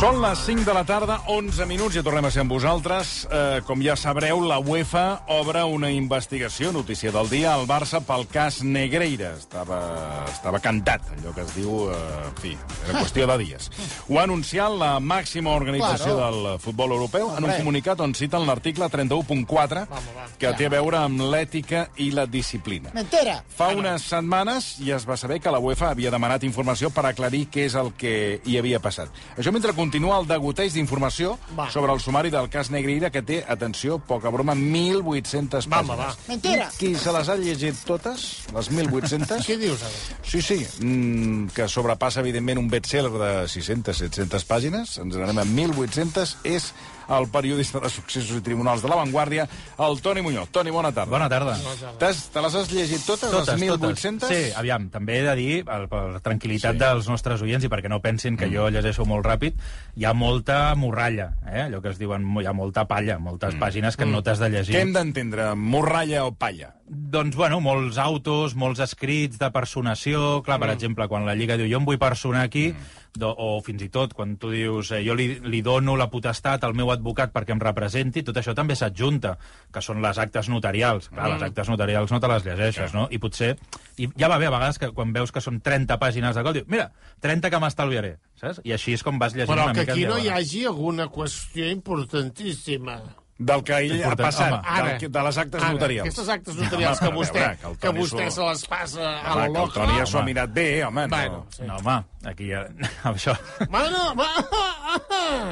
Són les 5 de la tarda, 11 minuts, ja tornem a ser amb vosaltres. Eh, com ja sabreu, la UEFA obre una investigació, notícia del dia, al Barça pel cas Negreira. Estava, estava cantat, allò que es diu, eh, en fi, era qüestió de dies. Ho ha anunciat la màxima organització Claro. del futbol europeu en un comunicat on citen l'article 31.4 Vamos, va. que té a veure amb l'ètica i la disciplina. Mentira. Fa unes setmanes ja es va saber que la UEFA havia demanat informació per aclarir què és el que hi havia passat. Això mentre continua el degoteig d'informació Va. sobre el sumari del cas Negreira, que té, atenció, poca broma, 1.800 Va, pàgines. va. Mentira. Qui se les ha llegit totes, les 1.800? Què dius, ara? Sí, sí, mm, que sobrepassa, evidentment, un best-seller de 600-700 pàgines. Ens n'anem a 1.800. És el periodista de successos i tribunals de La Vanguardia, el Toni Muñoz. Toni, bona tarda. Bona tarda. T'has- Te les has llegit totes, Totes, les totes. 1.800? Sí, aviam, també he de dir, per, per tranquil·litat Sí. dels nostres oients i perquè no pensin que jo llegeixo molt ràpid, hi ha molta morralla, eh? allò que es diuen, hi ha molta palla, moltes mm. pàgines que no t'has de llegir. Què hem d'entendre? Morralla o palla? Doncs, bueno, molts autos, molts escrits de personació... Clar, per Mm. exemple, quan la Lliga diu jo em vull personar aquí, do, o fins i tot quan tu dius eh, jo li, li dono la potestat al meu advocat perquè em representi, tot això també s'adjunta, que són les actes notarials. Clar, Mm. les actes notarials no te les llegeixes, no? I potser... I ja va bé a vegades que quan veus que són 30 pàgines de codi, dius, mira, 30 que m'estalviaré, saps? I així és com vas llegint Però una que mica... aquí no hi hagi alguna qüestió importantíssima. Del que ell ha passat, home. del, que- de les actes ara, notarials. Aquestes actes notarials Home, que vostè, veure, que que vostè se les passa a la que el loca. Toni ja s'ho ha mirat bé, home. Bueno, no. sí. No, home, aquí ja... això... Bueno, va...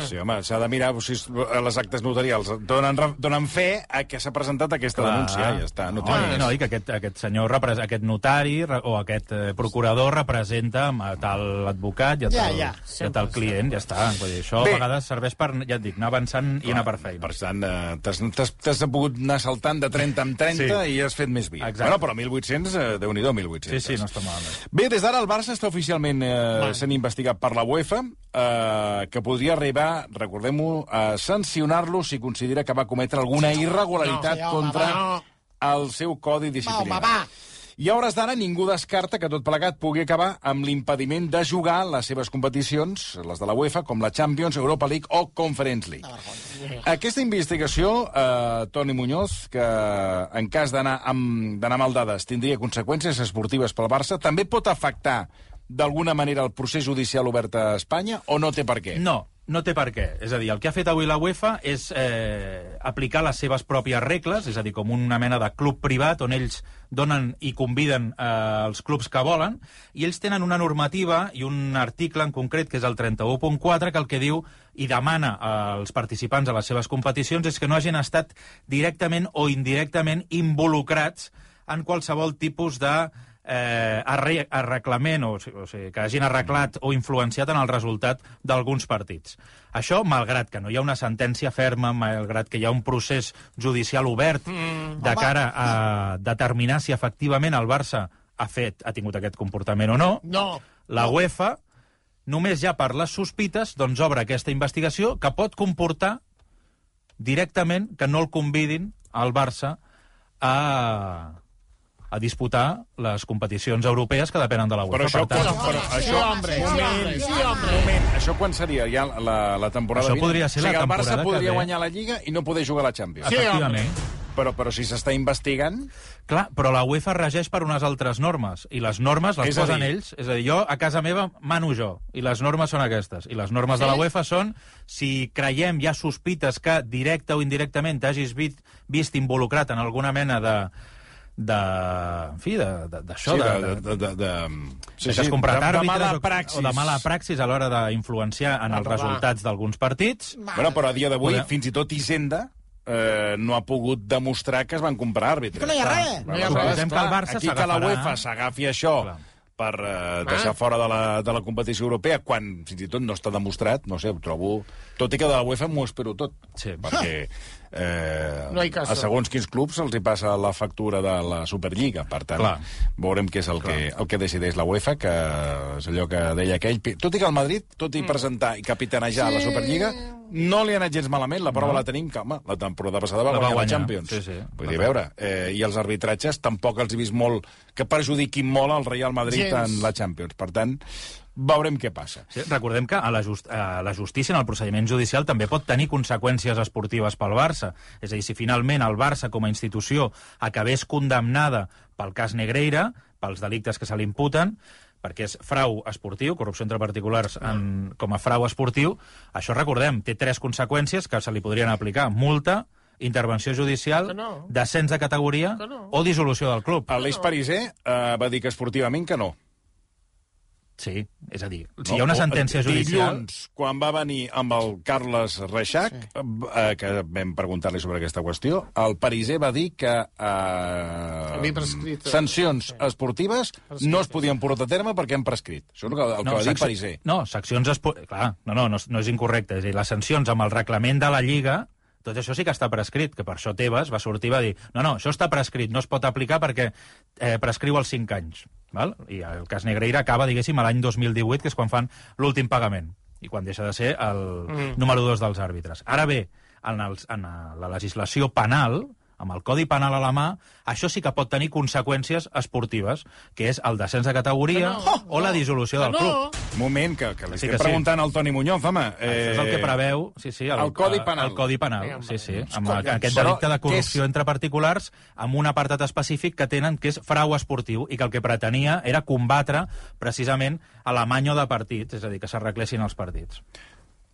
Sí, home, s'ha de mirar si es- les actes notarials donen, donen fe a que s'ha presentat aquesta Clar. denúncia. Ja està, no més. no, i que aquest, aquest senyor, aquest notari o aquest eh, procurador representa a tal advocat i a Ja, tal, ja, i a tal client, ja està. Vull dir, això Bé. a vegades serveix per, ja et dic, anar avançant i anar per feina. Per tant, eh, t'has pogut anar saltant de 30 en 30 Sí. i has fet més via. Exacte. Bueno, però 1.800, eh, Déu-n'hi-do, 1.800. Sí, sí, no està malament. Bé, des d'ara el Barça està oficialment eh, sent investigat per la UEFA, eh, que podria arribar, recordem-ho, a sancionar-lo si considera que va cometre alguna irregularitat No, sí, home, contra va. el seu codi Va, disciplinari. home, va. I a hores d'ara ningú descarta que tot plegat pugui acabar amb l'impediment de jugar les seves competicions, les de la UEFA, com la Champions, Europa League o Conference League. Aquesta investigació, eh, Toni Muñoz, que en cas d'anar mal dades tindria conseqüències esportives pel Barça, també pot afectar d'alguna manera el procés judicial obert a Espanya o no té per què? No, no té per què. És a dir, el que ha fet avui la UEFA és eh, aplicar les seves pròpies regles, és a dir, com una mena de club privat on ells donen i conviden eh, els clubs que volen, i ells tenen una normativa i un article en concret, que és el 31.4, que el que diu i demana als participants a les seves competicions és que no hagin estat directament o indirectament involucrats en qualsevol tipus de eh, arre arreglament, o, o sigui, que hagin arreglat o influenciat en el resultat d'alguns partits. Això, malgrat que no hi ha una sentència ferma, malgrat que hi ha un procés judicial obert mm, de cara a determinar si efectivament el Barça ha fet, ha tingut aquest comportament o no, No. la UEFA, només ja per les sospites, doncs obre aquesta investigació que pot comportar directament que no el convidin al Barça a, a disputar les competicions europees que depenen de la UEFA. Però això, per tant, quan, però Sí, això, sí, moment, hombre, sí, hombre. moment, això quan seria? Ja la, la temporada Això vinent? podria ser o sigui, la el Barça temporada que podria ve. guanyar la Lliga i no poder jugar a la Champions. Sí, efectivament. Però, però si s'està investigant... Clar, però la UEFA regeix per unes altres normes, i les normes les És posen dir- ells. És a dir, jo a casa meva mano jo, i les normes són aquestes. I les normes de la UEFA són, si creiem, hi ha sospites que directe o indirectament t'hagis vist, vist involucrat en alguna mena de de, en fi, de- de- d'això, Sí, de, de, de, de, de, de, sí, que has comprat de, de àrbitres mala o, praxis. o de mala praxis a l'hora d'influenciar en els resultats d'alguns partits. Bueno, però a dia d'avui, Podem- fins i tot Hisenda eh, no ha pogut demostrar que es van comprar àrbitres. Que no hi ha res. No hi ha res, que el Barça Aquí que la UEFA s'agafi això Clar. per eh, deixar fora de la, de la competició europea, quan fins i tot no està demostrat, no sé, ho trobo... Tot i que de la UEFA m'ho espero tot. Sí. Perquè eh, No a segons quins clubs els hi passa la factura de la Superliga. Per tant, Clar. veurem què és el que, el que decideix la UEFA, que és allò que deia aquell... Tot i que el Madrid, tot i presentar i capitanejar sí. la Superliga, no li ha anat gens malament. La prova no. la tenim, que, home, la temporada passada va La va guanyar la guanyar. Champions. Sí, sí. Vull dir, a veure, eh, i els arbitratges tampoc els he vist molt que perjudiquin molt el Real Madrid Gens. en la Champions. Per tant, veurem què passa. Sí, recordem que a la, just, a la justícia, en el procediment judicial, també pot tenir conseqüències esportives pel Barça. És a dir, si finalment el Barça, com a institució, acabés condemnada pel cas Negreira, pels delictes que se li imputen, perquè és frau esportiu, corrupció entre particulars en, com a frau esportiu, això recordem, té tres conseqüències que se li podrien aplicar. Multa, intervenció judicial, Que no. descens de categoria Que no. o dissolució del club. L'Eix Pariser eh, va dir que esportivament que no. Sí, és a dir, si hi ha una sentència No, judicial... Dilluns, quan va venir amb el Carles Reixac, sí. eh, que vam preguntar-li sobre aquesta qüestió, el Pariser va dir que eh, prescrit. sancions esportives no es podien portar a terme perquè han prescrit. Això és el que, el que va dir Pariser. No, seccions... Espo... Clar, no, no, no, és- no és incorrecte. És dir, les sancions amb el reglament de la Lliga, tot això sí que està prescrit, que per això Tebas va sortir i va dir no, no, això està prescrit, no es pot aplicar perquè eh, prescriu els 5 anys. Val? I el cas Negreira acaba, diguéssim, a l'any 2018, que és quan fan l'últim pagament i quan deixa de ser el mm. número 2 dels àrbitres. Ara bé, en, els, en la legislació penal, amb el Codi Penal a la mà, això sí que pot tenir conseqüències esportives, que és el descens de categoria Que no, o la dissolució del no. club. Moment, que, que li Sí estem que sí. preguntant al Toni Muñoz, home. Eh... Això és el que preveu sí, sí, el, el Codi Penal. El Codi Penal, Vinga, sí, sí, amb collons. aquest delicte de corrupció és? entre particulars amb un apartat específic que tenen, que és frau esportiu, i que el que pretenia era combatre precisament a l'amanyo de partits, és a dir, que s'arreglessin els partits.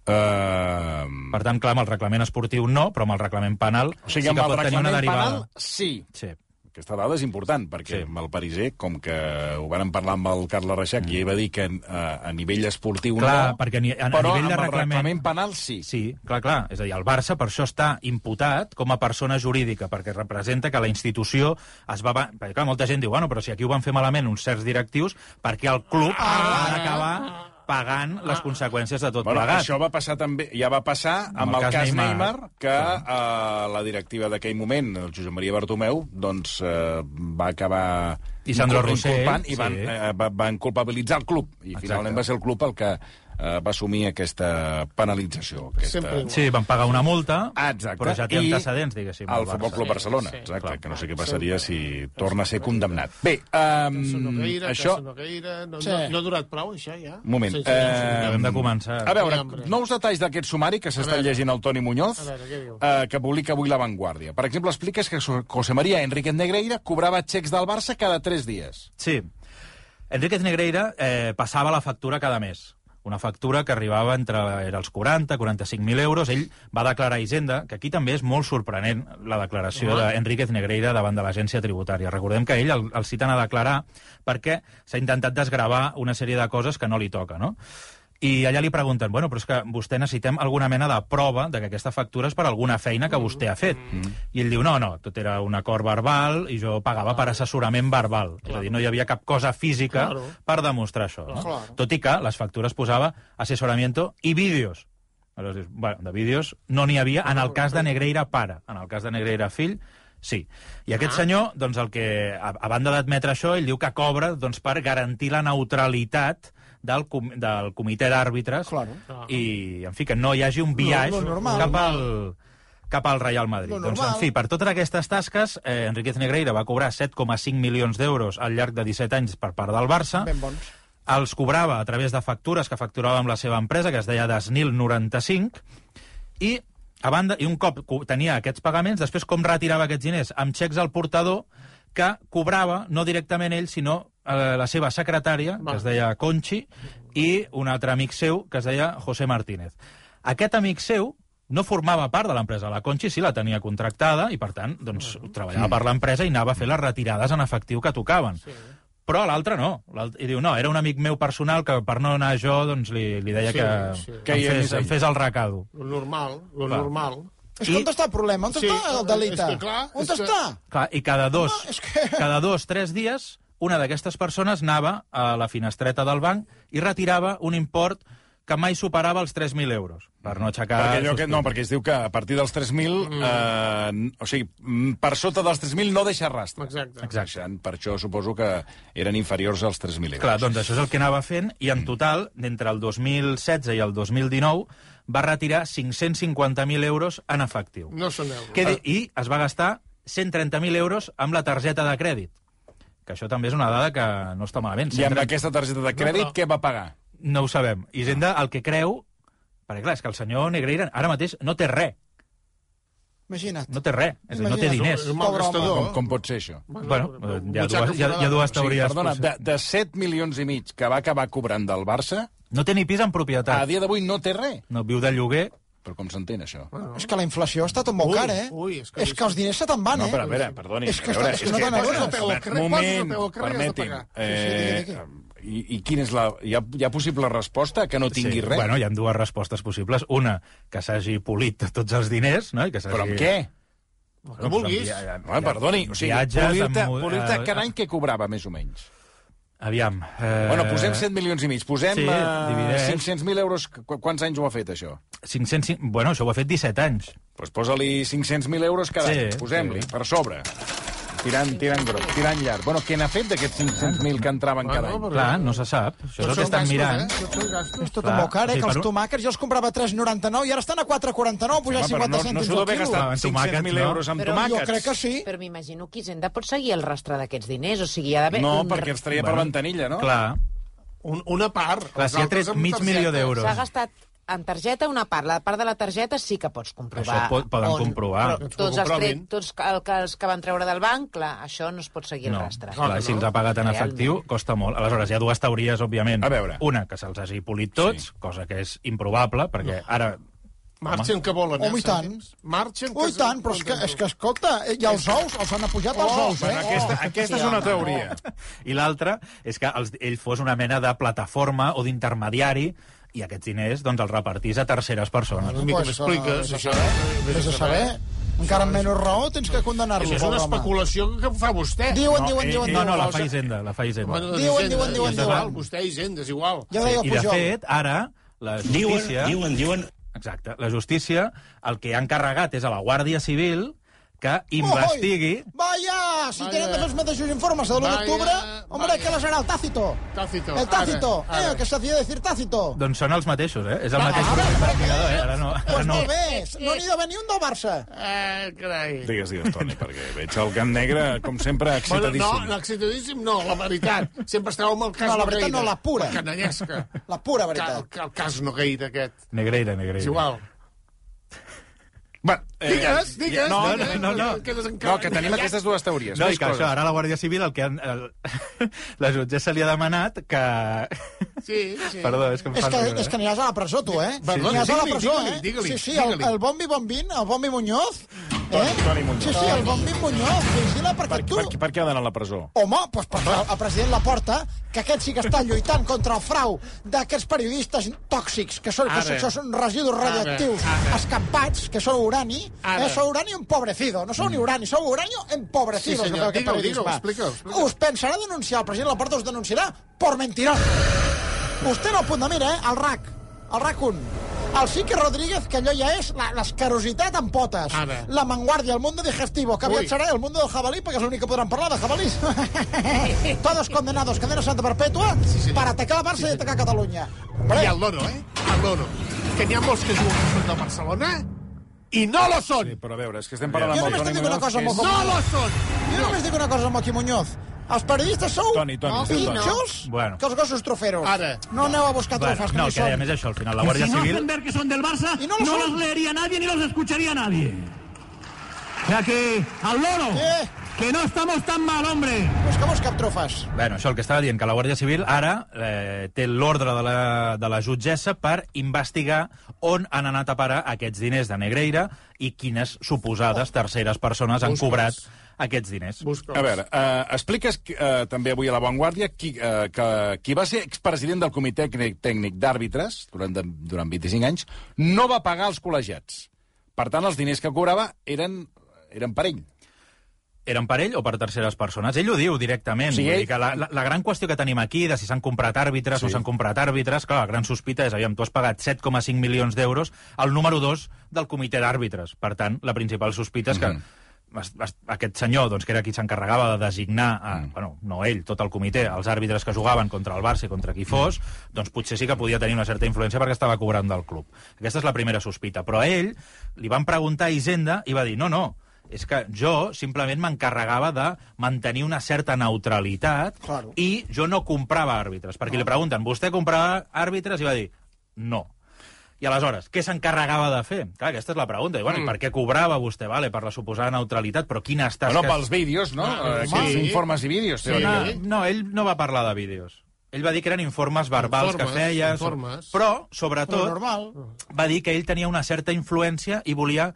Uh, Per tant, clar, amb el reglament esportiu no, però amb el reglament penal o sigui, sí que el pot tenir una reglament derivada. penal, sí. Sí. Aquesta dada és important, perquè Sí. el Pariser, com que ho vàrem parlar amb el Carles Reixac, mm. i ell va dir que a, a nivell esportiu Clar, no, perquè ni- a- a però nivell de reglament- reglament penal sí. Sí, clar, clar. És a dir, el Barça per això està imputat com a persona jurídica, perquè representa que la institució es va... Perquè, clar, molta gent diu, bueno, però si aquí ho van fer malament uns certs directius, perquè el club ha d'acabar pagant les conseqüències de tot Bueno, plegat. això va passar també, ja va passar amb, Amb el, el cas cas Neymar, Neymar, que eh, la directiva d'aquell moment, el Josep Maria Bartomeu, doncs eh, va acabar I Sandro Rossell, i van, sí. eh, va, van culpabilitzar el club, i Exacte. finalment va ser el club el que eh, va assumir aquesta penalització. Aquesta... Sempre. Sí, van pagar una multa, exacte. però ja té I antecedents, diguéssim. El el Futbol. Club Barcelona, Sí, exacte, clar. que no sé què passaria si torna a ser condemnat. Bé, um, Sonogueira, això... No, Sí. no, no ha durat prou, això, ja? Un moment. Sí, sí, eh, Hem de començar. A veure, nous detalls d'aquest sumari que s'està llegint el Toni Muñoz, veure, eh, que publica avui La Vanguardia. Per exemple, expliques que José María Enriquez Negreira cobrava xecs del Barça cada tres dies. Sí. Enriquez Negreira eh, passava la factura cada mes. Una factura que arribava entre era els 40 45.000 euros. Ell va declarar a Hisenda, que aquí també és molt sorprenent la declaració Home. d'Enriquez Negreira davant de l'agència tributària. Recordem que ell el, el citen a declarar perquè s'ha intentat desgravar una sèrie de coses que no li toca, no? I allà li pregunten, bueno, però és que vostè necessitem alguna mena de prova de que aquesta factura és per alguna feina que vostè ha fet. I ell diu, no, no, tot era un acord verbal i jo pagava per assessorament verbal. És a dir, no hi havia cap cosa física Claro. per demostrar això. No? Claro. Tot i que les factures posava assessoramiento i vídeos. Aleshores dius, bueno, de vídeos no n'hi havia en el cas de Negreira pare. En el cas de Negreira fill, sí. I aquest senyor, doncs, el que, a, a banda d'admetre això, ell diu que cobra doncs, per garantir la neutralitat del, com, del comitè d'àrbitres Claro. i, en fi, que no hi hagi un biaix lo normal. cap al cap al Real Madrid. Lo Doncs, en fi, per totes aquestes tasques, eh, Enriquez Negreira va cobrar 7,5 milions d'euros al llarg de 17 anys per part del Barça. Ben bons. Els cobrava a través de factures que facturava amb la seva empresa, que es deia Desnil 95, i a banda, i un cop co- tenia aquests pagaments, després com retirava aquests diners? Amb xecs al portador que cobrava no directament ell, sinó la seva secretària, que es deia Conchi, i un altre amic seu, que es deia José Martínez. Aquest amic seu no formava part de l'empresa. La Conchi sí la tenia contractada i, per tant, doncs, treballava per l'empresa i anava a fer les retirades en efectiu que tocaven. Sí. Però l'altre no. I diu, no, era un amic meu personal que per no anar jo doncs, li, li deia Sí, que, sí. que Que em, fes, em fes el recado. Lo normal, lo Va. normal. És I- que on està el problema? On Sí, està el delicte? és que clar, on és que- està? Clar, I cada dos, Home, és que- cada dos, tres dies, una d'aquestes persones anava a la finestreta del banc i retirava un import que mai superava els 3.000 euros, per no aixecar... perquè allò que, no, perquè es diu que a partir dels 3.000, mm. eh, o sigui, mm, per sota dels 3.000 no deixa rastre. Exacte. Exacte. Per, això suposo que eren inferiors als 3.000 euros. Clar, doncs això és el que anava fent, i en total, d'entre el 2016 i el 2019, va retirar 550.000 euros en efectiu. No són euros. Que I es va gastar 130.000 euros amb la targeta de crèdit. Que això també és una dada que no està malament. I amb 130 aquesta targeta de crèdit, No, però- què va pagar? No ho sabem. Hisenda el que creu... Perquè, clar, és que el senyor Negreira ara mateix no té res. Imagina't. No té res. És a dir, no té diners. És un Pobre malgastador. Com, com pot ser això? Bueno, eh, hi ha butxaca dues, hi ha, hi ha dues teories. perdona, possibles. de, de 7 milions i mig que va acabar cobrant del Barça, No té ni pis en a propietat. dia d'avui no té res. No viu de lloguer. Però com s'entén, això? És que la inflació està tot molt Ui, car, eh? ui, és que- és que els diners se te'n van, No, eh? però a veure, perdoni. És que veure, és que no al carrer, moment, permeti'm. pagar. Eh, Sí, sí, i, I quina és la... Hi ha, hi ha possible resposta que no tingui res? Bueno, hi ha dues respostes possibles. Una, que s'hagi polit tots els diners, no? I que. Però amb què? El que vulguis. Home, perdoni, o sigui, polir-te polir eh, cada any què cobrava, més o menys? Aviam. Eh, Bueno, posem 7 milions i mig, posem sí, divideix. 500.000 euros. Qu quants anys ho ha fet, això? 500... Bueno, això ho ha fet 17 anys. Doncs pues posa-li 500.000 euros cada Sí, any, posem-li, sí. per sobre. Tirant, tirant gros, tirant llarg. Bueno, què n'ha fet d'aquests 500.000 que entraven cada any? Clar, no se sap. Això és el que estan gastos, mirant. Eh? És tot Clar, molt car, o eh? Que els un- tomàquets jo els comprava a 3,99 i ara estan a 4,49, pujar Home, però 50 no, no cèntims s'ho deu haver al quilo. gastat Amb tomàquets, 500.000 no. euros amb Però Jo tomàquets. crec que sí. Però m'imagino que Hisenda pot seguir el rastre d'aquests diners, o sigui, hi ha d'haver... No, un... perquè els traia per ventanilla, no? Clar, Un, una part. Clar, si ha altres tret mig milió d'euros. S'ha gastat en targeta una part. La part de la targeta sí que pots comprovar. Això pot- poden on, comprovar. Però tots els, tret, tots el, que, els que van treure del banc, clar, això no es pot seguir no. el rastre. Clar, si els ha pagat en Realment. efectiu, costa molt. Aleshores, hi ha dues teories, òbviament. A veure. Una, que se'ls hagi polit tots, Sí. cosa que és improbable, perquè ara... Marxen que volen, eh? Home, i tant. Marxen que... Ui, tant, però és que, és que escolta, eh, i els ous, els han apujat els Oh, ous, eh? aquesta, aquesta és una teoria. I l'altra és que els, ell fos una mena de plataforma o d'intermediari i aquests diners doncs, els repartís a terceres persones. Una mica Pues, m'expliques, això. saber, Vés a saber. Encara amb menys raó tens que condemnar-lo, Això és una especulació que fa vostè. Diuen, No, diuen, eh, diuen, eh, No, diuen. no, la fa Hisenda, la fa Hisenda. Diuen, diuen, diuen, diuen. igual, Vostè, Hisenda, és igual. Ja deia I, de Pujol. fet, ara, la justícia... Diuen, diuen, Exacte. La justícia el que ha encarregat és a la Guàrdia Civil que investigui... Oi, vaya, si Vaya. tenen de fer els mateixos informes de l'1 Vaya, d'octubre, hombre, vaya. ¿qué les hará el Tácito? Tácito. El Tácito, Ara, ara. eh, que s'hacía decir Tácito. Doncs són els mateixos, eh? És el Ah, mateix ara, investigador, eh? Ara no... Ara Pues no. molt bé, no n'hi ha d'haver ni un del Barça. Eh, carai. Digues, digues, Toni, perquè veig el Camp Negre, com sempre, Bueno, excitadíssim. no, excitadíssim no, la veritat. Sempre esteu amb el cas No, la veritat no, la pura. La canallesca. La pura Ca- veritat. El, el cas Nogueira, aquest. Negreira, Negreira. És igual. Va, eh, Digues, digues. No, no, digues, no, no. Quedes no, que tenim aquestes dues teories. No, i que això, ara la Guàrdia Civil, el que han, el, la jutgessa li ha demanat que... Sí, sí. Perdó, és que em És fan que, riure, és que aniràs a la presó, tu, eh? Perdó, aniràs a la digue-li, presó, digue-li, eh? digue-li, sí, sí, el, el Bombi Bombín, el Bombi Muñoz, eh? Toni- Toni Muñoz. Sí, sí, el Bombi Muñoz, vigila perquè Per, tu... per, per què ha d'anar a la presó? Home, doncs perquè el president Laporta, que aquest sí que està lluitant contra el frau d'aquests periodistes tòxics, que són, que això són residus radioactius escampats, que són urani, Ara. eh, són urani empobrecido, no són ni urani, són uranio empobrecido. Sí, senyor, digue-ho, digue-ho, explica-ho, explica-ho. Us pensarà denunciar, el president Laporta us denunciarà por mentirós. Vostè no el punt de mira, eh? El RAC, el RAC 1. El Sique Rodríguez, que allò ja és l'escarositat en potes. Ara. La Vanguardia, el mundo digestivo, que aviat serà el mundo del jabalí, perquè és l'únic que podran parlar de jabalís. Todos condenados, cadena santa perpètua, senyor. per atacar la Barça i atacar Catalunya. I el Loro, eh? El Loro. Que n'hi ha molts que juguen que són de Barcelona i no lo són. Sí, però a veure, és que estem parlant amb el Toni dic una Muñoz, cosa que és... No lo són. jo només dic una cosa, Moqui Muñoz. Els periodistes sou Toni, Toni, No, Toni. no. pitjors Bueno. que els gossos troferos. Ara. No aneu a buscar Bueno, trofes, que no, no hi que dèiem són. és això, al final. La Guàrdia si no Civil... hacen ver que son del Barça, Y no no, los leería nadie ni los escucharía nadie. O sea que, al loro? Que no estamos tan mal, hombre. Busca, busca trofes. Bueno, això el que estava dient, que la Guàrdia Civil ara eh, té l'ordre de, la, de la jutgessa per investigar on han anat a parar aquests diners de Negreira i quines suposades terceres persones han Busca'ls. cobrat aquests diners. Busca'ls. A veure, uh, expliques uh, també avui a La Vanguardia qui, uh, que qui va ser expresident del comitè tècnic, tècnic d'àrbitres durant, durant 25 anys no va pagar els col·legiats. Per tant, els diners que cobrava eren, eren per ell. Eren per ell o per terceres persones? Ell ho diu directament. Sí, Vull ell- dir que la, la, la gran qüestió que tenim aquí, de si s'han comprat àrbitres sí. O s'han comprat àrbitres, clar, la gran sospita és, aviam, tu has pagat 7,5 milions d'euros al número 2 del comitè d'àrbitres. Per tant, la principal sospita és que es- es- aquest senyor, doncs, que era qui s'encarregava de designar, a, Mm. bueno, no ell, tot el comitè, els àrbitres que jugaven contra el Barça i contra qui fos, doncs potser sí que podia tenir una certa influència perquè estava cobrant del club. Aquesta és la primera sospita. Però a ell li van preguntar a Hisenda i va dir, no, no, és que jo simplement m'encarregava de mantenir una certa neutralitat Claro. i jo no comprava àrbitres. Perquè li pregunten, vostè comprava àrbitres? I va dir, no. I aleshores, què s'encarregava de fer? Clar, aquesta és la pregunta. I, bueno, mm. per què cobrava vostè? Vale, per la suposada neutralitat, però quines tasques... Bueno, pels vídeos, no? Ah, Eh, sí. Informes i vídeos, Sí. No, no, ell no va parlar de vídeos. Ell va dir que eren informes verbals Informes, que feia... informes. Però, Però sobretot, normal. va dir que ell tenia una certa influència i volia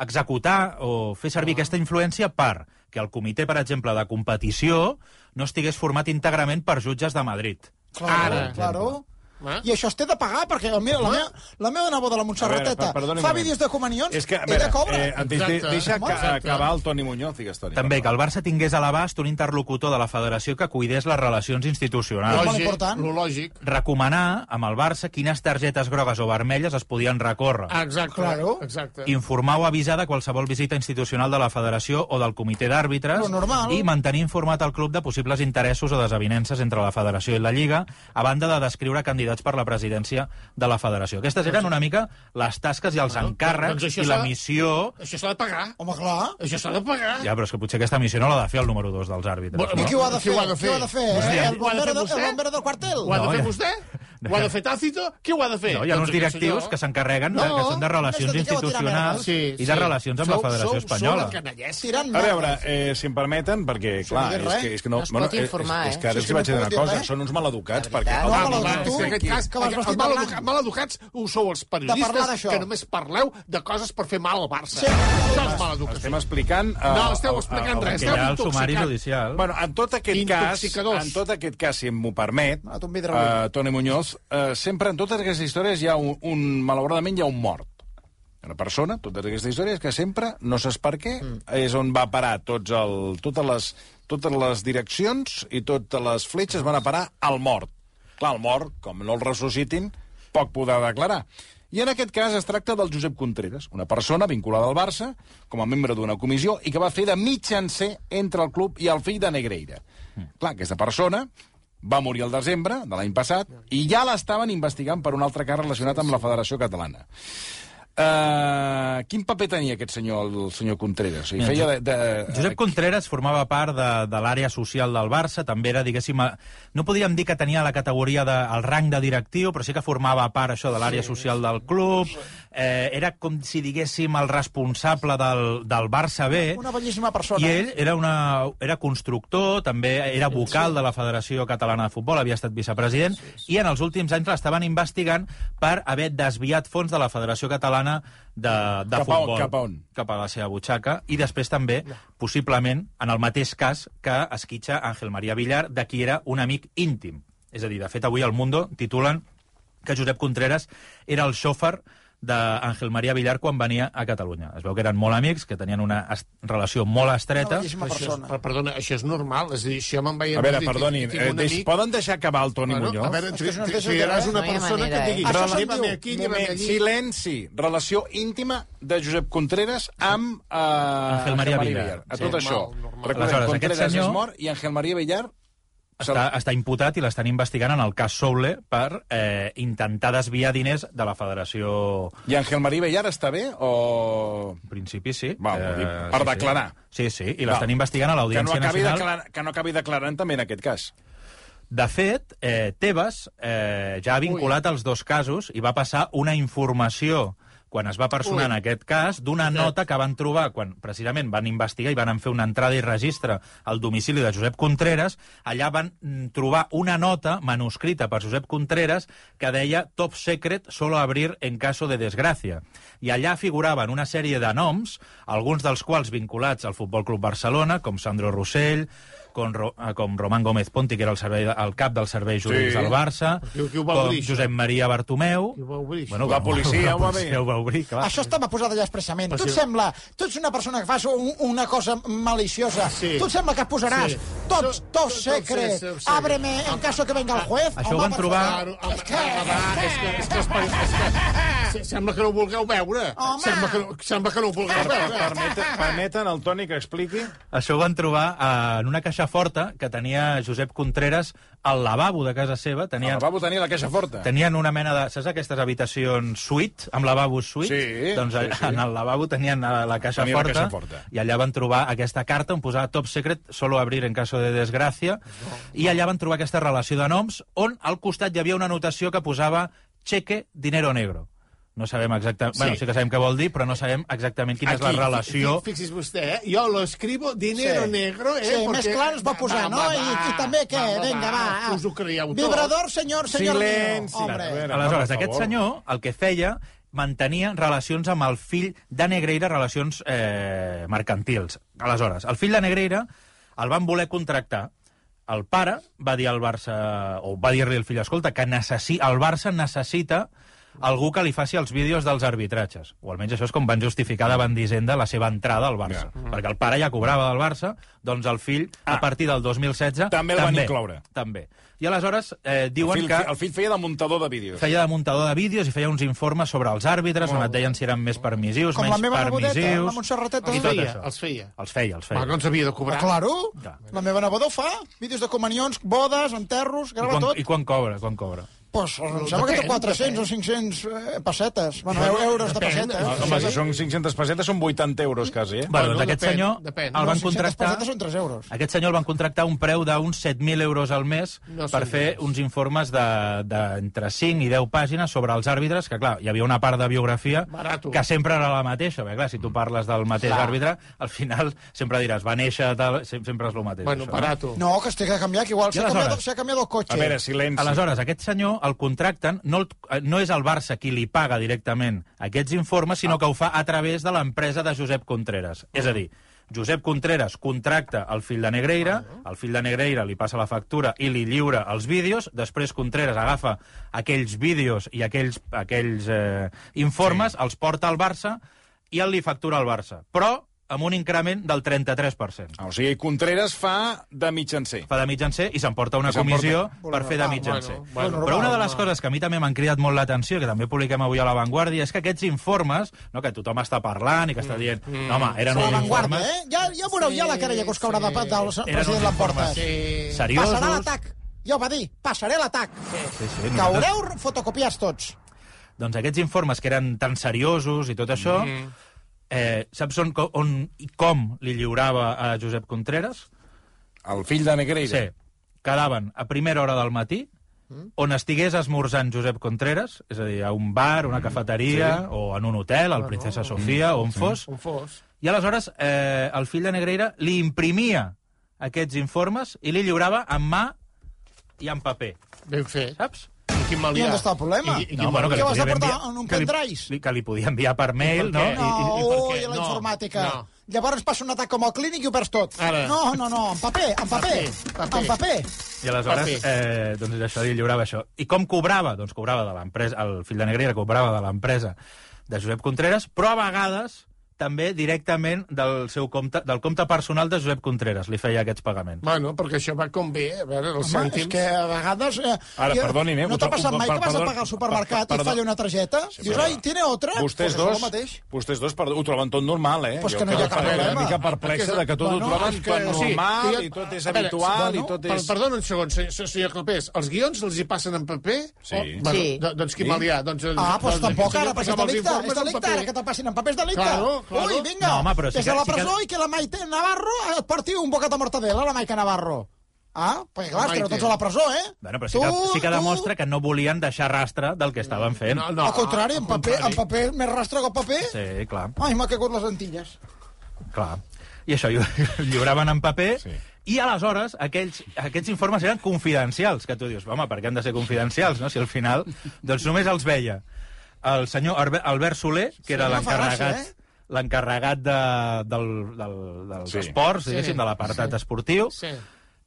executar o fer servir aquesta influència per que el comitè, per exemple, de competició no estigués format íntegrament per jutges de Madrid. Claro, Ara. claro. Ah. I això es té de pagar, perquè mira, la, meva, la meva neboda, la Montserrateta, A veure, fa vídeos de comunions, És que, a ella veure, cobra. eh, de, Exacte. deixa exacte. acabar el Toni Muñoz, digues, Toni. També que el Barça tingués a l'abast un interlocutor de la federació que cuidés les relacions institucionals. Lògic, important. lo lògic. Recomanar amb el Barça quines targetes grogues o vermelles es podien recórrer. Exacte. Claro. Exacte. informar o avisar de qualsevol visita institucional de la federació o del comitè d'àrbitres i mantenir informat el club de possibles interessos o desavinences entre la federació i la Lliga, a banda de descriure candidats per la presidència de la federació. Aquestes eren una mica les tasques i els Bueno, encàrrecs doncs i la missió... Això s'ha de pagar. Home, clar. Això s'ha de pagar. Ja, però és que potser aquesta missió no l'ha de fer el número 2 dels àrbitres. Bueno, I no? qui ho ha de fer? Qui ho ha de fer? Vostè. Eh? El, Ho ha de fer bombero, del- vostè? el bombero del quartel? Ho ha de No, fer ja. vostè? Ho ha de fer Tàcito? Qui ho ha de fer? No, hi ha uns Doncs aquest directius senyor. que s'encarreguen de, No, que són de relacions institucionals merda. i de relacions amb la Sou- Federació sou- Espanyola. Sou A veure, eh, si em permeten, perquè, clar, és que, és que no... No es pot informar, és, és eh? que ara Sí, els sí, vaig no dir una cosa, són uns maleducats, La perquè... No, que en aquest cas, que vas els maleducats, maleducats ho sou els periodistes que només parleu de coses per fer mal al Barça. Sí. Això és maleducació. Estem explicant... eh, No, esteu explicant res, esteu ha el sumari intoxicant. judicial. Bueno, en tot aquest cas, en tot aquest cas, si m'ho permet, Ah, Toni Muñoz, uh, sempre en totes aquestes històries hi ha un, un, malauradament hi ha un mort. Una persona, totes aquestes històries, que sempre, no saps per què, mm. és on va parar tots el, totes, les, totes les direccions i totes les fletxes van a parar al mort. Clar, el mort, com no el ressuscitin, poc podrà declarar. I en aquest cas es tracta del Josep Contreras, una persona vinculada al Barça com a membre d'una comissió i que va fer de mitjancer entre el club i el fill de Negreira. Mm. Clar, aquesta persona va morir el desembre de l'any passat i ja l'estaven investigant per un altre cas relacionat amb la Federació Catalana. Uh, quin paper tenia aquest senyor, el senyor Contreras? O sigui, Mira, feia de, de... Josep Contreras formava part de, de l'àrea social del Barça, també era, diguéssim, a- no podríem dir que tenia la categoria de, el rang de directiu, però sí que formava part això de l'àrea social del club, eh, era com si diguéssim el responsable del, del Barça B, Una bellíssima persona. i ell era, una, era constructor, també era vocal de la Federació Catalana de Futbol, havia estat vicepresident, i en els últims anys l'estaven investigant per haver desviat fons de la Federació Catalana de, de Cap a on- futbol. cap a on? Cap a la seva butxaca, i després també, possiblement, en el mateix cas que esquitxa Àngel Maria Villar, de qui era un amic íntim. És a dir, de fet, avui al Mundo titulen que Josep Contreras era el xòfer d'Àngel Maria Villar quan venia a Catalunya. Es veu que eren molt amics, que tenien una est relació molt estreta, bellíssima Això és, persona. per- perdona, això és normal. És a dir, si jo me'n vaig A veure, Madrid i perdonin, tinc eh, deix, amic- poden deixar acabar el Toni Bueno, Muñoz? a veure, És que si no es deixa triaràs dir una. No persona manera, que digui eh? Això se'n aquí, moment, allí. silenci. Relació íntima de Josep Contreras amb uh, Àngel Maria Villar. A Sí. tot Normal, això. normal. Recordem, Aleshores, aquest Contreras senyor- és mort i Àngel Maria Villar... està, està imputat i l'estan investigant en el cas Soule per eh, intentar desviar diners de la federació... I Àngel Maria Villar està bé o... En principi sí. Va, dir, per sí, declarar. Sí, sí, i l'estan investigant a Que no, l'Audiència acabi Nacional. declar... que no acabi declarant també en aquest cas. De fet, eh, Tebas eh, ja ha vinculat els dos casos i va passar una informació quan es va personar Ui. en aquest cas, d'una nota que van trobar quan precisament van investigar i van fer una entrada i registre al domicili de Josep Contreras. Allà van mm, trobar una nota manuscrita per Josep Contreras que deia Top Secret solo abrir en caso de desgràcia. I allà figuraven una sèrie de noms, alguns dels quals vinculats al Futbol Club Barcelona, com Sandro Rossell, com, Ro eh, com Roman Gómez Ponti, que era el, servei, el cap del servei jurídics Sí. del Barça, Qui- qui ho va com obrir? Josep Maria Bartomeu... Qui ho va obrir? Bueno, La policia ho va la policia ho va obrir, clar. Això estava posat allà expressament. Tu et sí. sembla... Tu ets una persona que fas un, una cosa maliciosa. Sí. Tu et sembla que posaràs Sí. tots, Tot- tots tot secret, secret, sí. ábreme en caso que venga el juez. Això ho van trobar-. Claro, home, va, és que, és que, els peri- és que se- Sembla que no ho vulgueu veure. Home. Sembla que no, sembla que no ho vulgueu veure. Permeten, permeten al Toni que expliqui? Això ho van trobar eh, en una caixa forta que tenia Josep Contreras al lavabo de casa seva. El Tenien, lavabo tenia la caixa forta. tenien una mena de... Saps aquestes habitacions suite, amb lavabos suite? Sí, doncs sí, sí, sí. en el lavabo tenien eh, la caixa, Tenia la forta, caixa forta. i allà van trobar aquesta carta on posava top secret, solo abrir en caso de desgràcia, i allà van trobar aquesta relació de noms on al costat hi havia una anotació que posava cheque dinero negro. No sabem exactament... Sí. Bueno, sí que sabem què vol dir, però no sabem exactament quina és la Aquí, relació... fi- Fixi's vostè, eh? Jo lo escribo dinero Sí. negro, eh? Sí, més porque- clar ens va posar, no? I, I també què? Vinga, va. Us ho creieu tot. Vibrador, senyor, senyor Silenci. mío. Hombre. Veure, Aleshores, aquest senyor el que feia mantenia relacions amb el fill de Negreira, relacions eh, mercantils. Aleshores, el fill de Negreira el van voler contractar. El pare va dir al Barça, o va dir-li al fill, escolta, que necessi, el Barça necessita algú que li faci els vídeos dels arbitratges. O almenys això és com van justificar davant d'Hisenda la seva entrada al Barça. Ja. Perquè el pare ja cobrava del Barça, doncs el fill, a Ah. partir del 2016... També el van incloure. També. I aleshores eh, El diuen fill, que el fill feia de muntador de vídeos. feia de muntador de vídeos i feia uns informes sobre els àrbitres, on et deien si eren més permissius, Com menys la meva nebodeta, permissius... la Montserrateta. I Els feia, els feia. Els feia, els Va, feia. no ens havia de Ah, cobrar. claro. Clar. La meva neboda ho fa. Vídeos de comunions, bodes, enterros, I grava quan, tot. I quan cobra, quan cobra? Pues, em sembla que té Depèn, 400 o 500 eh, pessetes. Bueno, eu- euros de depèn. pessetes. Ah, Home, si són 500 pessetes, són 80 euros, quasi, eh? Bueno, Bueno, doncs aquest depèn, senyor depèn. el No, van 500 contractar... són 3 euros. Aquest senyor el van contractar un preu d'uns 7.000 euros al mes No per fer res. uns informes d'entre de, entre 5 i 10 pàgines sobre els àrbitres, que clar, hi havia una part de biografia Barato. que sempre era la mateixa, perquè clar, si tu parles del mateix Clar. àrbitre, al final sempre diràs, va néixer, tal, sem- sempre és el mateix. Bueno, això, barato. No, que es té que canviar, que igual s'ha canviat, s'ha canviat el cotxe. A veure, silenci. Aleshores, aquest senyor el contracten, no, el, eh, no és el Barça qui li paga directament aquests informes, sinó que ho fa a través de l'empresa de Josep Contreras. És a dir, Josep Contreras contracta el fill de Negreira, el fill de Negreira li passa la factura i li lliura els vídeos, després Contreras agafa aquells vídeos i aquells, aquells eh, informes, sí. els porta al Barça i el li factura al Barça. Però amb un increment del 33%. Ah, o sigui, Contreras fa de mitjancer. fa de mitjancer i s'emporta una I comissió per fer de mitjancer. bueno, bueno, Però una de les coses que a mi també m'han cridat molt l'atenció, que també publiquem avui a La Vanguardia, és que aquests informes, no, que tothom està parlant i que està dient, no, home, eren La uns informes eh? Ja, ja veureu ja la querella que us caurà de pat del president informes Sí. seriosos. Passarà l'atac. Ja ho va dir, passaré l'atac. Sí, sí, nosaltres- Caureu fotocopiats tots. Doncs aquests informes que eren tan seriosos i tot això, eh, saps on, on i com li lliurava a Josep Contreras? El fill de Negreira. Sí. Quedaven a primera hora del matí, on estigués esmorzant Josep Contreras, és a dir, a un bar, una cafeteria, sí. o en un hotel, al Princesa Sofia, o on fos, On fos. i aleshores eh, el fill de Negreira li imprimia aquests informes i li lliurava en mà i en paper, Ben fet. saps? I quin mal I hi ha? on està el problema? I, i, No, bueno, que ha? vas de podia portar? enviar- En un que li- Que li podia enviar per mail, no? per què? I, i, i No, què? la No, informàtica. no. Llavors passa un atac com al clínic i ho perds tot. Ara. No, no, no, en paper, en paper, Paper, paper. en paper. I aleshores, Paper. eh, doncs això, li lliurava això. I com cobrava? Doncs cobrava de l'empresa, el fill de Negreira cobrava de l'empresa de Josep Contreras, però a vegades també directament del seu compte, del compte personal de Josep Contreras li feia aquests pagaments. Bueno, perquè això va com bé, a veure, els Home, cèntims... és que a vegades... Eh, Ara, perdonin, eh, No t'ha passat mai per- que vas a pagar al supermercat per- i falla una targeta? Dius, però- ai, tiene otra? Vostès pues dos, mateix. vostès dos perdó, ho troben tot normal, eh? Pues que no hi ha cap que problema. Una mica perplexa de que tot Bueno, ho troben és que- normal jo- i tot és habitual bueno, i tot és... perdona un segon, senyor, senyor Clapés. Els guions els hi passen en paper? Sí. O, bueno, Sí. do- doncs qui Sí. mal hi ha? Doncs, el- Ah, doncs doncs tampoc aquest ara, perquè és delicte, és delicte, paper. ara que te'l passin en paper és delicte. Claro, claro. Ui, vinga, No, home, però sí des que- de la sí que- presó i que la Maite Navarro et partiu un bocat de mortadela, la Maica Navarro. Ah, perquè clar, Maite. esteu tots a la presó, eh? Bueno, però sí que, sí que demostra que no volien deixar rastre del que estaven fent. No, no, Al contrari, en paper, en contrari. paper més rastre que el paper. Sí, clar, Ai, m'ha caigut les Antilles. clar. I això lliuraven en paper Sí. i aleshores aquells, aquests informes eren confidencials, que tu dius, home, per què han de ser confidencials, no? Si al final, doncs només els veia el senyor Albert Soler, que era l'encarregat eh? L'encarregat de, del, del, dels Sí. esports, Sí. diguéssim, de l'apartat esportiu, Sí.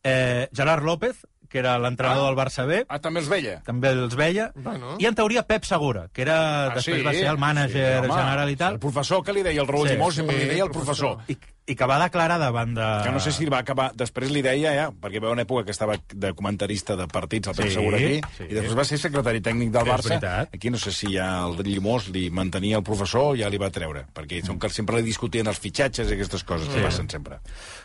eh, Gerard López, que era l'entrenador Ah. del Barça B, Ah, també els veia? també els veia, Bueno. i en teoria Pep Segura, que era, Ah, després sí? va ser el mànager Sí, home, general i tal. El professor que li deia el Raúl Sí. Llimós, sempre Sí, li deia el professor. professor. I i que va declarar davant de... Que no sé si va acabar... Després li deia, ja, perquè va una època que estava de comentarista de partits, el Pep Sí, Segura aquí, sí. i després va ser secretari tècnic del És Barça. Aquí no sé si ja el Llimós li mantenia el professor o ja li va treure, perquè són que sempre li discutien els fitxatges i aquestes coses que passen sempre.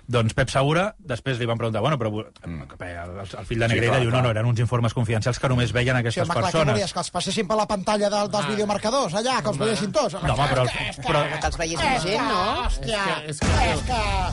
Doncs Pep Segura, després li van preguntar, bueno, però el, el fill de Negreira clar, diu, no, clar. no, eren uns informes confidencials que només veien Sí, aquestes home, clar, què persones. volies? Que els passessin per la pantalla del, dels videomarcadors, allà, que els veiessin tots? No, home, però, però Que els veiessin gent, no? Hòstia, És que- és que...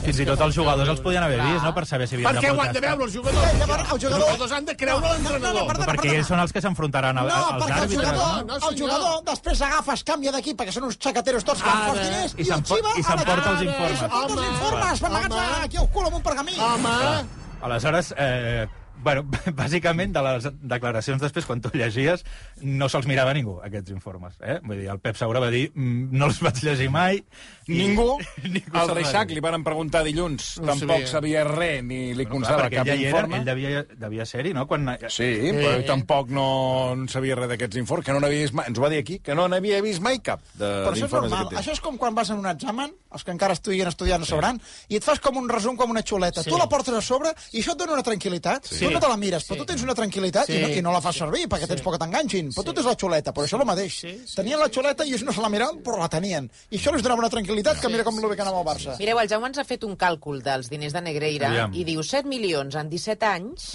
fins i tot els jugadors els podien haver vist, no?, per saber si Per havien què de ho han de veure, els jugadors? Eh, llavors, el jugador- Els jugadors han de creure No, no, l'entrenador. no, perdona, Perquè ells són els que s'enfrontaran al- No, als perquè el àrbitres. jugador, no, el jugador després agafa, es canvia d'equip, perquè són uns xacateros tots, que Ara. agafa els diners I i, el xiva i la s'emporta els informes. I s'emporta els informes, amagats Home. aquí al cul amb un pergamí. Home, Aleshores, eh, bueno, bàsicament, de les declaracions després, quan tu llegies, no se'ls mirava ningú, aquests informes. Eh? Vull dir, el Pep Saura va dir, mm, no els vaig llegir mai. i- Ningú, Ningú al va Reixac li van preguntar dilluns, No tampoc sabia. sabia res, ni li Bueno, constava cap ell, hi era, informe. ell devia, devia ser-hi, no? Quan, Sí, però ell tampoc no en sabia res d'aquests informes, que no n'havia vist mai, ens ho va dir aquí, que no n'havia vist mai cap de- Però això és d'informes normal. Això és com quan vas en un examen, els que encara estudien estudiant no sabran, i et fas com un resum, com una xuleta. Sí. Tu la portes a sobre i això et dona una tranquil·litat. Tu no te la mires, però tu tens una tranquil·litat i, no, i no la fas servir, perquè tens por que t'enganxin. Però tu tens la xuleta, però això és el mateix. Tenien la xuleta i ells no se la miraven, però la tenien. I això els donava una tranquil·litat que mira com lo bé que anava al Barça. Mireu, el Jaume ens ha fet un càlcul dels diners de Negreira Aviam. i diu 7 milions en 17 anys,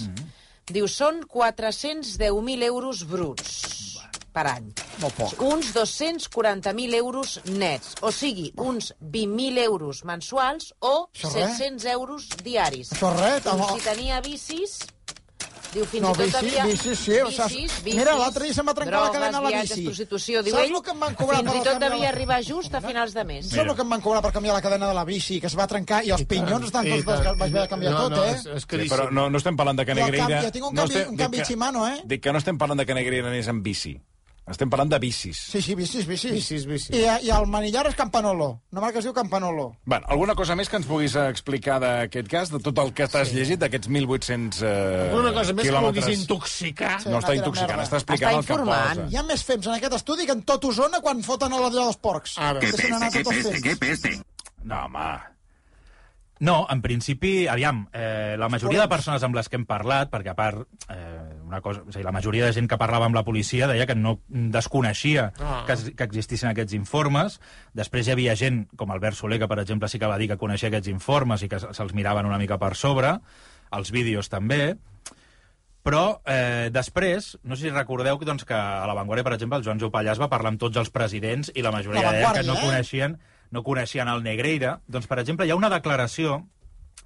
diu són 410.000 euros bruts per any. Molt poc. Uns 240.000 euros nets, o sigui, uns 20.000 euros mensuals o Això res? 700 euros diaris. Això res, Diu, home. si tenia bicis, diu, fins No, i tot bici, havia... bici, sí, o saps? Mira, l'altre dia se'm va trencar la drogues, cadena a la viatges, bici. prostitució, diu Saps ell, el que em van cobrar fins per i tot devia la- arribar just a finals de mes. Saps el que em van cobrar per canviar la cadena de la bici, que es va trencar i els pinyons estan tots desgal... Vaig haver de canviar no, tot, no, eh? És, és Sí, però no, no estem parlant de que Jo, canvi- jo tinc un no canvi- estem- un canvi que- Shimano, eh? Dic que no estem parlant de que Negreira anés amb bici. Estem parlant de bicis. Sí, sí, bicis, bicis. Bicis, bicis. I, I el manillar és Campanolo. Una marca que es diu Campanolo. Bueno, alguna cosa més que ens puguis explicar d'aquest cas, de tot el que t'has llegit, d'aquests 1.800 eh, Una cosa més que quilòmetres? vulguis intoxicar. Sí. No està intoxicant, merda. està explicant Està el que informant. posa. Hi ha més fems en aquest estudi que en tot Osona quan foten a la dels porcs. Ara. Que se n'han anat tots els fems. No, home... No, en principi, aviam, eh, la majoria de persones amb les que hem parlat, perquè a part, eh, una cosa, o sigui, la majoria de gent que parlava amb la policia deia que no desconeixia Ah. que, es- que existissin aquests informes. Després hi havia gent, com Albert Soler, que per exemple sí que va dir que coneixia aquests informes i que se- se'ls miraven una mica per sobre, els vídeos també, però eh, després, no sé si recordeu que, doncs, que a La Vanguardia, per exemple, el Joan Jopallàs va parlar amb tots els presidents i la majoria La deien que no eh? coneixien, no coneixien el Negreira. Doncs, per exemple, hi ha una declaració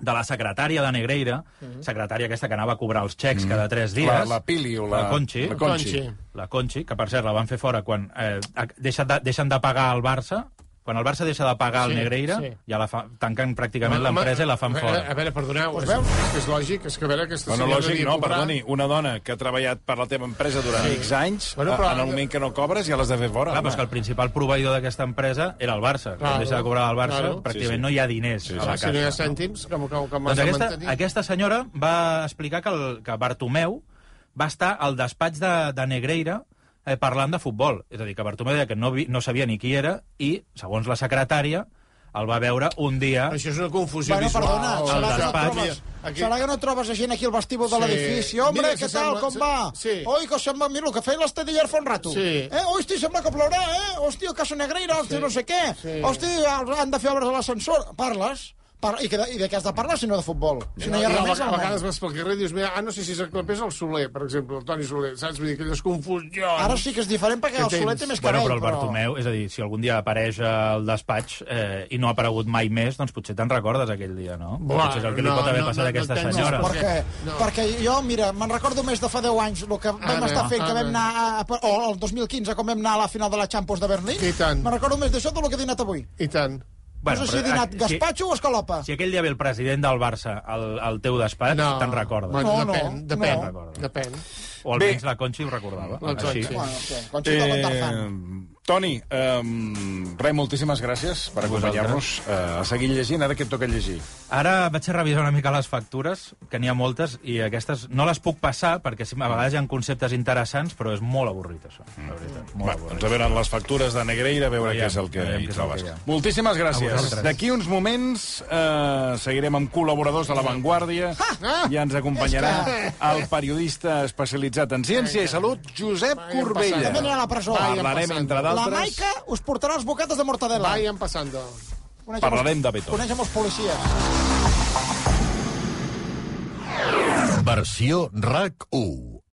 de la secretària de Negreira, secretària aquesta que anava a cobrar els xecs cada tres dies. La, la Pili o la... La Conchi. La Conchi. Conchi. La Conchi, que per cert la van fer fora quan eh, deixen, de, deixen de pagar al Barça, quan el Barça deixa de pagar al Sí, Negreira, sí. ja la fa, tanquen pràcticament Home, l'empresa i la fan a fora. veure, A veure, perdoneu, Pues és, veus? és que és lògic, és que a veure, aquesta Bueno, senyora lògic, no, cobrar- perdoni, una dona que ha treballat per la teva empresa durant X anys, Bueno, però- en el moment que no cobres ja l'has de fer fora. Clar, però és que el principal proveïdor d'aquesta empresa era el Barça. Claro, Quan deixa de cobrar el Barça, claro. pràcticament Sí, sí. no hi ha diners a la Home, si no hi ha cèntims, com, com, com Doncs aquesta, mantenir. aquesta senyora va explicar que, el, que Bartomeu va estar al despatx de, de Negreira eh, parlant de futbol. És a dir, que Bartomeu deia que no, vi, no sabia ni qui era i, segons la secretària, el va veure un dia... Això és una confusió Bueno, visual. perdona, al serà que, no trobes, Aquí- serà que no trobes a gent aquí al vestíbul de Sí. l'edifici? Hombre, Mira, què tal, sembla- com va? sí. Oi, que sembla... Mira, el que feia l'estadillar fa un rato. Sí. Eh? Hosti, sembla que plourà, eh? Hosti, el Casa Negreira, hosti, no sé què. Sí. Hosti, han de fer obres a l'ascensor. Parles? Parla, i, que I de què has de parlar si no de futbol? Si no hi ha res a, més a al vegades vas pel carrer i dius, mira, ah, no sé si s'aclapés el Soler, per exemple, el Toni Soler, saps? Vull dir, aquelles confusions. Ara sí que és diferent perquè Que el Soler té més Bueno, cabell. però el Bartomeu, és a dir, si algun dia apareix al despatx eh, i no ha aparegut mai més, doncs potser te'n recordes aquell dia, no? Buah, potser és el que li no, pot haver no, passat no, a aquesta no senyora. no, perquè, No. perquè jo, mira, me'n recordo més de fa 10 anys el que vam Ara, estar fent, que ara. vam anar, a, a, o el 2015, com vam anar a la final de la Champions de Berlín. I tant. Me'n recordo més d'això del que he dinat avui. I tant. Bueno, no sé si he dinat eh, gaspatxo o escalopa. Si, si aquell dia ve el president del Barça al, al teu despatx, No. te'n recordes. No, no, depèn, no. depèn, Recordo. depèn. O Bé. almenys la Conxi ho recordava. La Així. Conxi. Bueno, sí, Conchita eh... Toni, um, res, moltíssimes gràcies per acompanyar-nos uh, a seguir llegint. Ara què et toca llegir? Ara vaig a revisar una mica les factures, que n'hi ha moltes, i aquestes no les puc passar, perquè a vegades hi ha conceptes interessants, però és molt avorrit, això, la veritat. Molt Va, avorrit. doncs a veure les factures de Negreira, a veure Veiem, què és el que hi trobes. que. Moltíssimes gràcies. D'aquí uns moments eh, seguirem amb col·laboradors de La Vanguardia i ens acompanyarà el periodista especialitzat en ciència i salut, Josep Corbella. passant. També anirà a la Maica us portarà els bocates de mortadela. Vayan pasando. Coneix parlarem de els- Beethoven. Coneix amb els policies. Versió RAC 1.